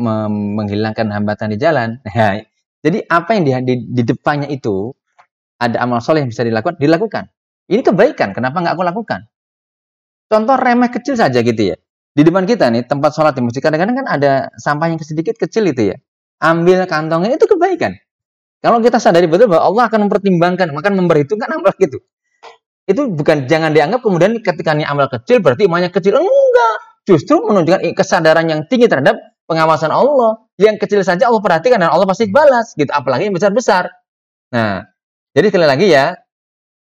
menghilangkan hambatan di jalan. Jadi apa yang di, di, di depannya itu ada amal soleh yang bisa dilakukan, dilakukan. Ini kebaikan, kenapa nggak aku lakukan? Contoh remeh kecil saja gitu ya. Di depan kita nih, tempat sholat di masjid, kadang-kadang kan ada sampah yang sedikit kecil itu ya. Ambil kantongnya, itu kebaikan. Kalau kita sadari betul bahwa Allah akan mempertimbangkan, akan memperhitungkan amal gitu. Itu bukan jangan dianggap kemudian ketika ini amal kecil berarti imannya kecil. Enggak. Justru menunjukkan kesadaran yang tinggi terhadap pengawasan Allah. Yang kecil saja Allah perhatikan dan Allah pasti balas gitu. Apalagi yang besar-besar. Nah, jadi sekali lagi ya,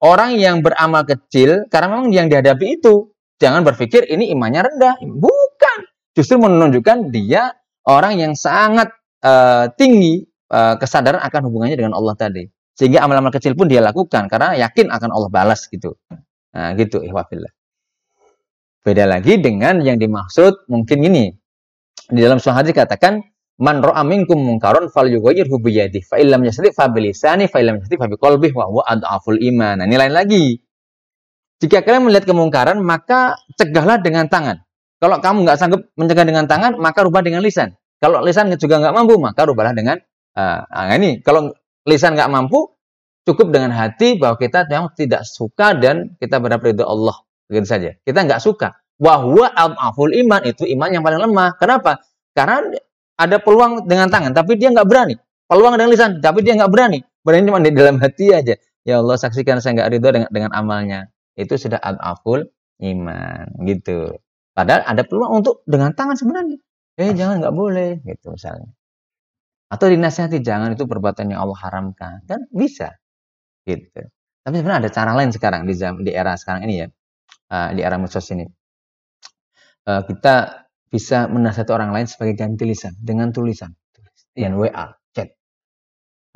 orang yang beramal kecil karena memang yang dihadapi itu jangan berpikir ini imannya rendah. Bukan. Justru menunjukkan dia orang yang sangat uh, tinggi uh, kesadaran akan hubungannya dengan Allah tadi. Sehingga amal-amal kecil pun dia lakukan karena yakin akan Allah balas gitu. Nah, gitu ihwafillah. Beda lagi dengan yang dimaksud mungkin ini. Di dalam suatu hadis katakan man ra'a minkum munkaron fal yughayyirhu bi yadihi fa illam yastati fa bi lisani fa illam yastati fa bi qalbihi wa huwa adhaful iman. Nah, ini lain lagi. Jika kalian melihat kemungkaran, maka cegahlah dengan tangan. Kalau kamu nggak sanggup mencegah dengan tangan, maka rubah dengan lisan. Kalau lisan juga nggak mampu, maka rubahlah dengan uh, nah ini. Kalau lisan nggak mampu, cukup dengan hati bahwa kita memang tidak suka dan kita berharap ridho Allah. Begitu saja. Kita nggak suka. Wahwa al-aful iman itu iman yang paling lemah. Kenapa? Karena ada peluang dengan tangan, tapi dia nggak berani. Peluang dengan lisan, tapi dia nggak berani. Berani cuma di dalam hati aja. Ya Allah saksikan saya nggak ridho dengan, dengan amalnya. Itu sudah al-aful iman gitu. Padahal ada peluang untuk dengan tangan sebenarnya. Eh jangan nggak boleh gitu misalnya. Atau dinasihati jangan itu perbuatan yang Allah haramkan. Kan bisa gitu. Tapi sebenarnya ada cara lain sekarang di di era sekarang ini ya. Uh, di era medsos ini. Uh, kita bisa menasihati orang lain sebagai ganti lisan dengan tulisan, dengan WA, chat.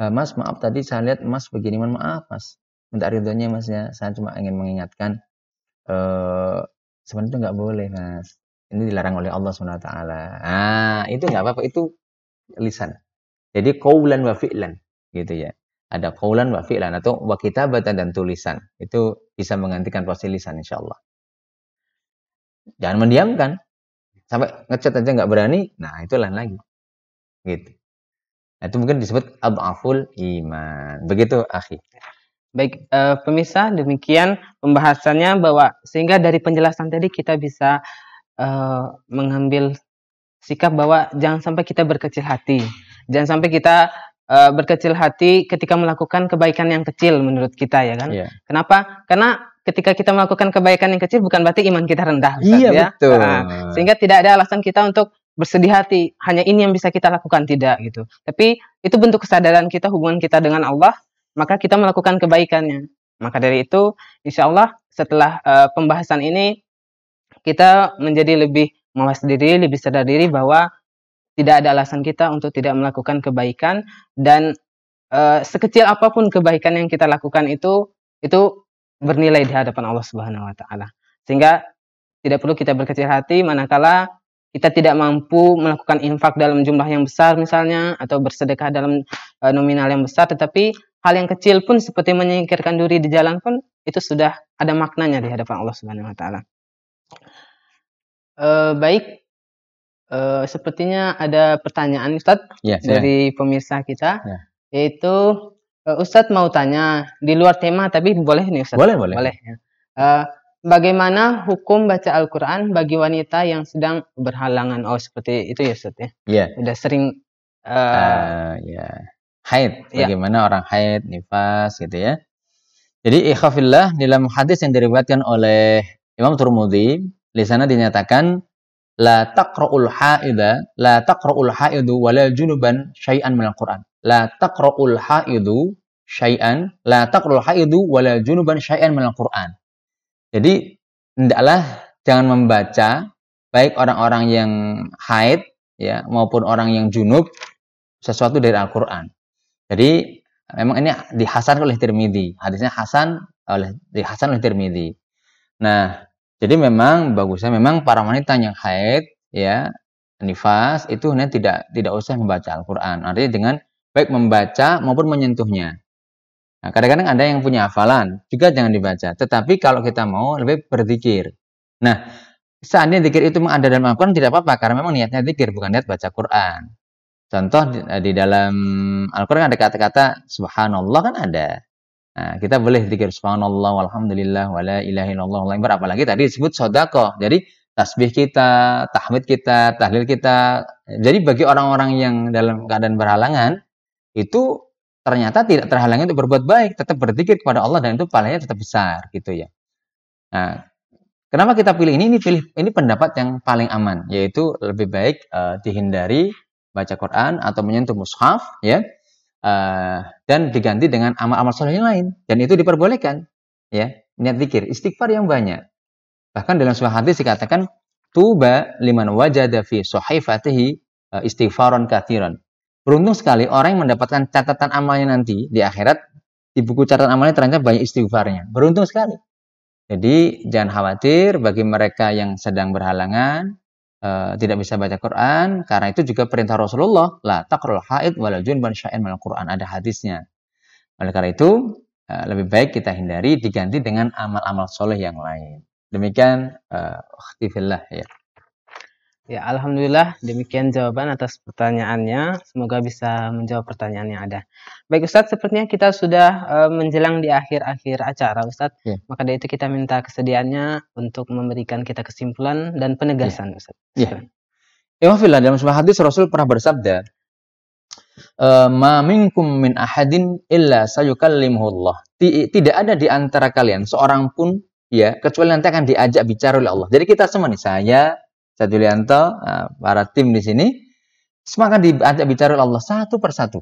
Uh, mas, maaf tadi saya lihat Mas begini, maaf Mas. Minta ridhonya Masnya, saya cuma ingin mengingatkan uh, sebenarnya itu nggak boleh Mas. Ini dilarang oleh Allah SWT. Ah, itu nggak apa-apa, itu lisan. Jadi kaulan wa fi'lan gitu ya. Ada kaulan wa fi'lan atau wa kitabatan dan tulisan. Itu bisa menggantikan posisi lisan insyaallah. Jangan mendiamkan sampai ngechat aja nggak berani, nah itu lain lagi. Gitu. Nah, itu mungkin disebut abaful iman. Begitu, akhi. Baik, uh, pemirsa, demikian pembahasannya bahwa sehingga dari penjelasan tadi kita bisa uh, mengambil sikap bahwa jangan sampai kita berkecil hati. Jangan sampai kita uh, berkecil hati ketika melakukan kebaikan yang kecil menurut kita ya kan. Yeah. Kenapa? Karena ketika kita melakukan kebaikan yang kecil bukan berarti iman kita rendah. Ustaz, iya ya. betul. Nah, sehingga tidak ada alasan kita untuk bersedih hati. Hanya ini yang bisa kita lakukan tidak gitu. Tapi itu bentuk kesadaran kita hubungan kita dengan Allah. Maka kita melakukan kebaikannya. Maka dari itu, insya Allah setelah uh, pembahasan ini kita menjadi lebih mawas diri, lebih sadar diri bahwa tidak ada alasan kita untuk tidak melakukan kebaikan dan uh, sekecil apa pun kebaikan yang kita lakukan itu itu bernilai di hadapan Allah Subhanahu wa taala. Sehingga tidak perlu kita berkecil hati manakala kita tidak mampu melakukan infak dalam jumlah yang besar misalnya atau bersedekah dalam uh, nominal yang besar tetapi hal yang kecil pun seperti menyingkirkan duri di jalan pun itu sudah ada maknanya di hadapan Allah Subhanahu wa taala. Uh, baik uh, sepertinya ada pertanyaan Ustadz ya, dari pemirsa kita ya. yaitu Uh, Ustadz mau tanya di luar tema tapi boleh nih Ustadz? Boleh boleh. Boleh. Ya. Uh, bagaimana hukum baca Al-Quran bagi wanita yang sedang berhalangan? Oh seperti itu ya Ustadz ya? Iya. Udah sering. Uh, uh, ya. Haid. Ya. Bagaimana ya. orang haid, nifas gitu ya? Jadi ikhafillah dalam hadis yang diriwayatkan oleh Imam Turmudi, di sana dinyatakan la taqra'ul haida la taqra'ul haidu wala junuban syai'an minal Quran la taqra'ul haidu syai'an la taqra'ul haidu wala junuban syai'an minal Quran. Jadi hendaklah jangan membaca baik orang-orang yang haid ya maupun orang yang junub sesuatu dari Al-Qur'an. Jadi memang ini dihasan oleh Tirmidzi. Hadisnya hasan oleh dihasan oleh Tirmidzi. Nah, jadi memang bagusnya memang para wanita yang haid ya nifas itu hanya tidak tidak usah membaca Al-Qur'an. Artinya dengan baik membaca maupun menyentuhnya. Nah, kadang-kadang ada yang punya hafalan, juga jangan dibaca. Tetapi kalau kita mau lebih berzikir. Nah, seandainya zikir itu ada dalam Al-Quran tidak apa-apa, karena memang niatnya zikir, bukan niat baca Quran. Contoh di, di dalam Al-Quran ada kata-kata subhanallah kan ada. Nah, kita boleh zikir subhanallah walhamdulillah wala ilaha illallah apalagi tadi disebut sodako. Jadi tasbih kita, tahmid kita, tahlil kita. Jadi bagi orang-orang yang dalam keadaan berhalangan, itu ternyata tidak terhalangi untuk berbuat baik, tetap berzikir kepada Allah dan itu pahalanya tetap besar gitu ya. Nah, kenapa kita pilih ini? Ini pilih ini pendapat yang paling aman, yaitu lebih baik uh, dihindari baca Quran atau menyentuh mushaf ya. Uh, dan diganti dengan amal-amal soleh yang lain. Dan itu diperbolehkan ya niat zikir istighfar yang banyak. Bahkan dalam sebuah hadis dikatakan tuba liman wajada fi sahifatihi uh, istighfaron kathiran. Beruntung sekali orang yang mendapatkan catatan amalnya nanti di akhirat di buku catatan amalnya ternyata banyak istighfarnya. Beruntung sekali. Jadi jangan khawatir bagi mereka yang sedang berhalangan uh, tidak bisa baca Quran karena itu juga perintah Rasulullah la taqrul haid wala junban sya'in mal Quran ada hadisnya. Oleh karena itu uh, lebih baik kita hindari diganti dengan amal-amal soleh yang lain. Demikian uh, ya. Ya, Alhamdulillah demikian jawaban atas pertanyaannya. Semoga bisa menjawab pertanyaan yang ada. Baik Ustadz, sepertinya kita sudah uh, menjelang di akhir-akhir acara Ustadz. Ya. Maka dari itu kita minta kesediaannya untuk memberikan kita kesimpulan dan penegasan ya. Ustadz. Ya. Imamillah dalam sebuah hadis Rasul pernah bersabda, eh, "Ma minkum min ahadin illa sayukallimuhullah." Tidak ada di antara kalian seorang pun ya kecuali nanti akan diajak bicara oleh Allah. Jadi kita semua nih, saya saya Julianto, nah, para tim di sini, semangat diajak bicara Allah satu persatu.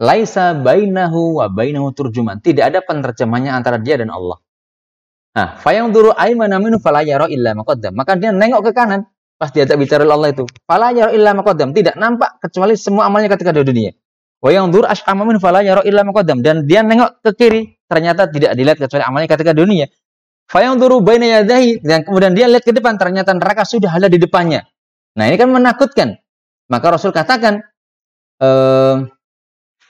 Laisa bainahu wa bainahu turjuman. Tidak ada penerjemahnya antara dia dan Allah. Nah, fayang duru aimana minu fala yara illa maqaddam. Maka dia nengok ke kanan pas diajak bicara Allah itu. Fala yara illa maqaddam. Tidak nampak kecuali semua amalnya ketika di dunia. Wa yang dur ash'ama min fala yara illa maqaddam. Dan dia nengok ke kiri, ternyata tidak dilihat kecuali amalnya ketika di dunia. Fayangduru baina yadahi dan kemudian dia lihat ke depan ternyata neraka sudah ada di depannya. Nah, ini kan menakutkan. Maka Rasul katakan eh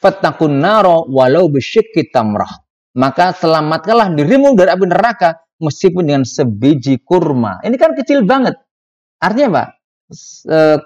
fattaqun naro walau bisyikki tamrah. Maka selamatkanlah dirimu dari api neraka meskipun dengan sebiji kurma. Ini kan kecil banget. Artinya apa?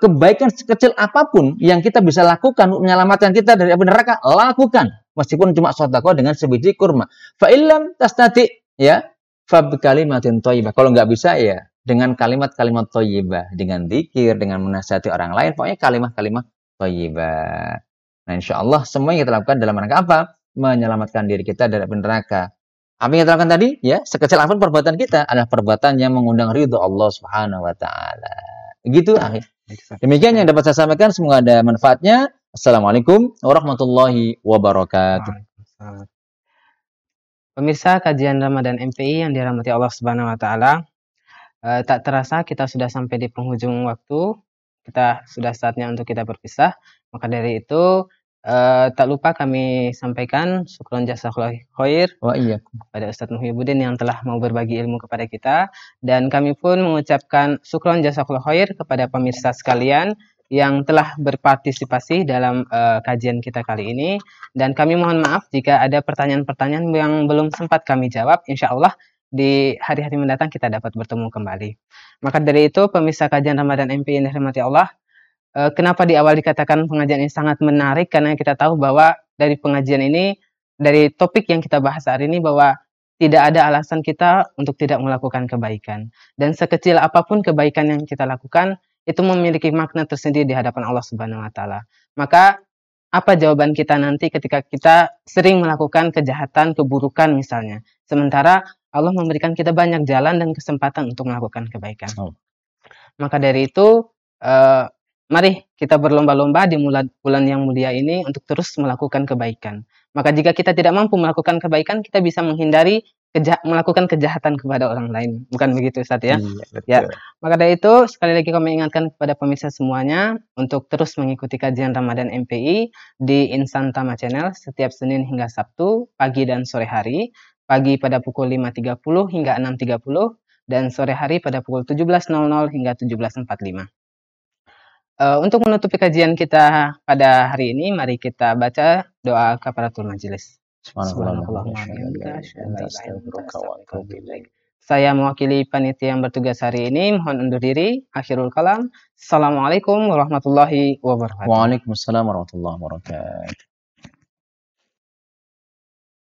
kebaikan sekecil apa pun yang kita bisa lakukan untuk menyelamatkan kita dari api neraka, lakukan meskipun cuma sedekah dengan sebiji kurma. Fa illam tastati ya, fab kalimatin thayyibah. Kalau nggak bisa ya dengan kalimat-kalimat thayyibah, dengan zikir, dengan menasihati orang lain, pokoknya kalimat-kalimat thayyibah. Nah, insya Allah semua yang kita lakukan dalam rangka apa? Menyelamatkan diri kita dari neraka. Apa yang kita lakukan tadi? Ya, sekecil apa pun perbuatan kita adalah perbuatan yang mengundang ridho Allah Subhanahu wa taala. Begitu akhir. Demikian yang dapat saya sampaikan, semoga ada manfaatnya. Assalamualaikum warahmatullahi wabarakatuh. Pemirsa kajian Ramadan MPI yang dirahmati Allah Subhanahu wa taala. Eh, tak terasa kita sudah sampai di penghujung waktu. Kita sudah saatnya untuk kita berpisah. Maka dari itu eh, tak lupa kami sampaikan syukron jasa khair wa iya kepada Ustadz Muhyiddin yang telah mau berbagi ilmu kepada kita dan kami pun mengucapkan syukron jasa khair kepada pemirsa sekalian yang telah berpartisipasi dalam uh, kajian kita kali ini. Dan kami mohon maaf jika ada pertanyaan-pertanyaan yang belum sempat kami jawab. Insya Allah di hari-hari mendatang kita dapat bertemu kembali. Maka dari itu pemirsa kajian Ramadan MP yang dirahmati Allah uh, kenapa di awal dikatakan pengajian ini sangat menarik? Karena kita tahu bahwa dari pengajian ini dari topik yang kita bahas hari ini bahwa tidak ada alasan kita untuk tidak melakukan kebaikan. Dan sekecil apa pun kebaikan yang kita lakukan itu memiliki makna tersendiri di hadapan Allah Subhanahu wa taala. Maka apa jawaban kita nanti ketika kita sering melakukan kejahatan, keburukan misalnya. Sementara Allah memberikan kita banyak jalan dan kesempatan untuk melakukan kebaikan. Oh. Maka dari itu, uh, mari kita berlomba-lomba di bulan yang mulia ini untuk terus melakukan kebaikan. Maka jika kita tidak mampu melakukan kebaikan, kita bisa menghindari keja melakukan kejahatan kepada orang lain. Bukan begitu Ustaz ya? Iya, betul. Ya. Maka dari itu sekali lagi kami ingatkan kepada pemirsa semuanya untuk terus mengikuti kajian Ramadan MPI di Insan Tama Channel setiap Senin hingga Sabtu pagi dan sore hari. Pagi pada pukul 5.30 hingga 6.30 dan sore hari pada pukul 17.00 hingga 17.45. Uh, untuk menutupi kajian kita pada hari ini, mari kita baca doa kafaratul majelis. Saya mewakili panitia yang bertugas hari ini. Mohon undur diri. Akhirul kalam. Assalamualaikum warahmatullahi wabarakatuh. Waalaikumsalam warahmatullahi wabarakatuh.